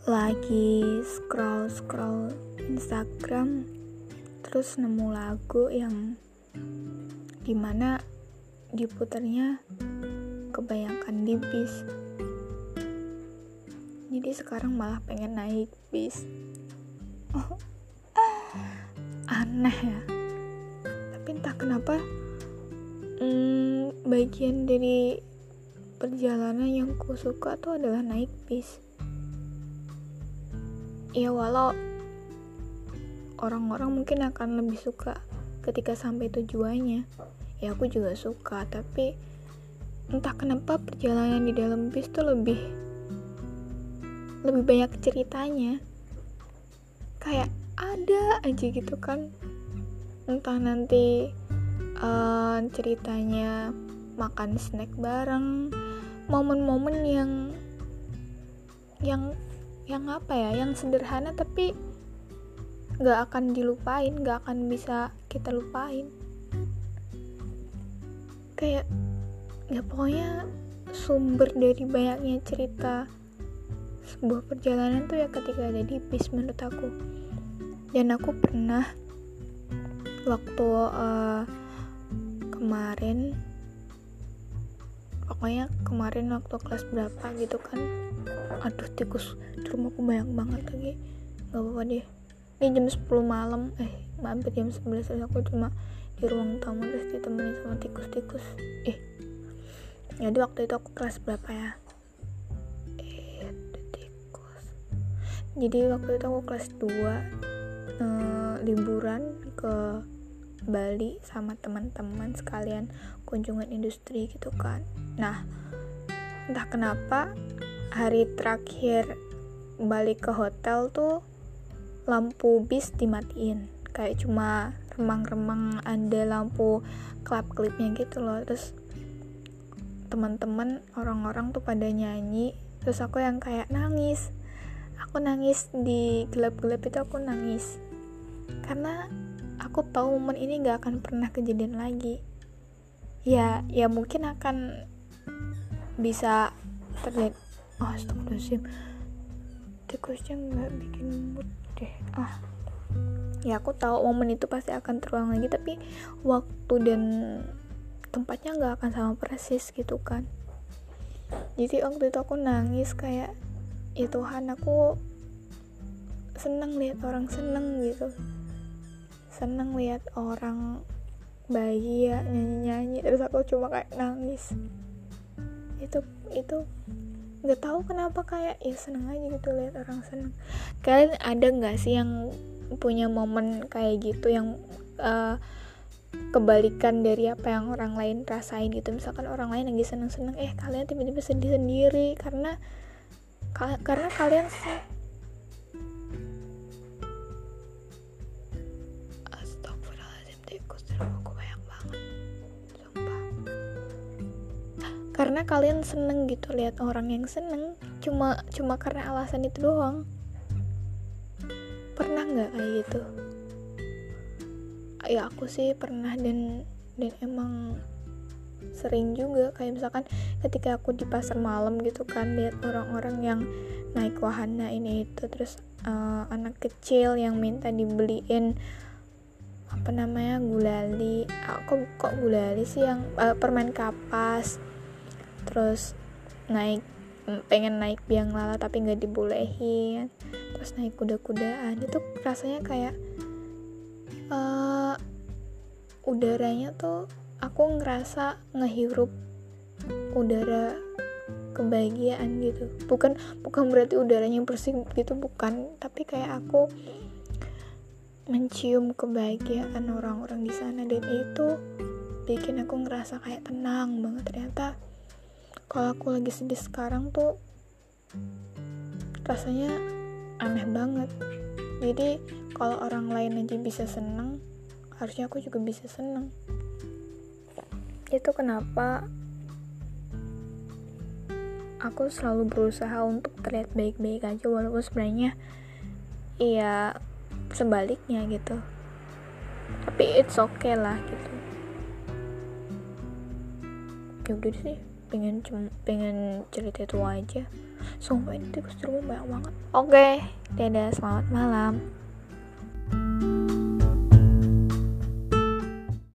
scroll scroll Instagram terus nemu lagu yang di mana diputarnya kebanyakan di bis. Jadi sekarang malah pengen naik bis. Aneh ya. Tapi entah kenapa hmm, bagian dari perjalanan yang ku suka tuh adalah naik bis ya walau orang-orang mungkin akan lebih suka ketika sampai tujuannya. Ya aku juga suka tapi entah kenapa perjalanan di dalam bis tuh lebih lebih banyak ceritanya. Kayak ada aja gitu kan. Entah nanti uh, ceritanya makan snack bareng momen-momen yang yang yang apa ya yang sederhana tapi nggak akan dilupain nggak akan bisa kita lupain. Kayak ya pokoknya sumber dari banyaknya cerita sebuah perjalanan tuh ya ketika ada di bis menurut aku. Dan aku pernah waktu uh, kemarin pokoknya kemarin waktu kelas berapa gitu kan. Aduh tikus di rumahku banyak banget lagi. Nggak apa-apa deh. Ini jam 10 malam. Eh mampir jam 11 terus aku cuma di ruang tamu terus ditemani sama tikus-tikus. Eh jadi waktu itu aku kelas berapa ya? Eh tikus. Jadi waktu itu aku kelas 2 eh, liburan ke Bali sama teman-teman sekalian kunjungan industri gitu kan. Nah entah kenapa hari terakhir balik ke hotel tuh lampu bis dimatiin. Kayak cuma remang-remang ada lampu klap klipnya gitu loh. Terus teman-teman orang-orang tuh pada nyanyi. Terus aku yang kayak nangis. Aku nangis di gelap-gelap itu aku nangis. Karena aku tahu momen ini gak akan pernah kejadian lagi. Ya ya mungkin akan bisa terlihat oh astagfirullahaladzim. Tikusnya nggak bikin mood deh. Ah. Ya aku tahu momen itu pasti akan terulang lagi tapi waktu dan tempatnya nggak akan sama persis gitu kan. Jadi waktu itu aku nangis kayak ya Tuhan aku seneng lihat orang seneng gitu seneng lihat orang bahagia nyanyi-nyanyi terus aku cuma kayak nangis. Itu itu nggak tahu kenapa kayak ya seneng aja gitu lihat orang seneng. Kalian ada nggak sih yang punya momen kayak gitu yang uh, kebalikan dari apa yang orang lain rasain gitu? Misalkan orang lain lagi seneng-seneng eh kalian tiba-tiba sedih sendiri karena ka karena kalian karena kalian seneng gitu lihat orang yang seneng. Cuma cuma karena alasan itu doang. Pernah nggak kayak gitu? Ya aku sih pernah dan dan emang sering juga. Kayak misalkan ketika aku di pasar malam gitu kan lihat orang-orang yang naik wahana ini itu terus uh, anak kecil yang minta dibeliin apa namanya gulali. Aku kok gulali sih yang uh, permen kapas terus naik pengen naik biang lala tapi nggak dibolehin terus naik kuda-kudaan. Itu rasanya kayak uh, udaranya tuh aku ngerasa ngehirup udara kebahagiaan gitu. Bukan bukan berarti udaranya bersih gitu bukan. Tapi kayak aku mencium kebahagiaan orang-orang di sana. Dan itu bikin aku ngerasa kayak tenang banget. Ternyata kalau aku lagi sedih sekarang tuh rasanya aneh banget. Jadi kalau orang lain aja bisa seneng harusnya aku juga bisa seneng. Itu kenapa aku selalu berusaha untuk terlihat baik-baik aja walaupun sebenarnya iya sebaliknya gitu. Tapi it's okay lah gitu. Ya udah sih pengen pengen cerita itu aja. Sumpah ini tikus di rumah banyak banget. Oke okay, dadah selamat malam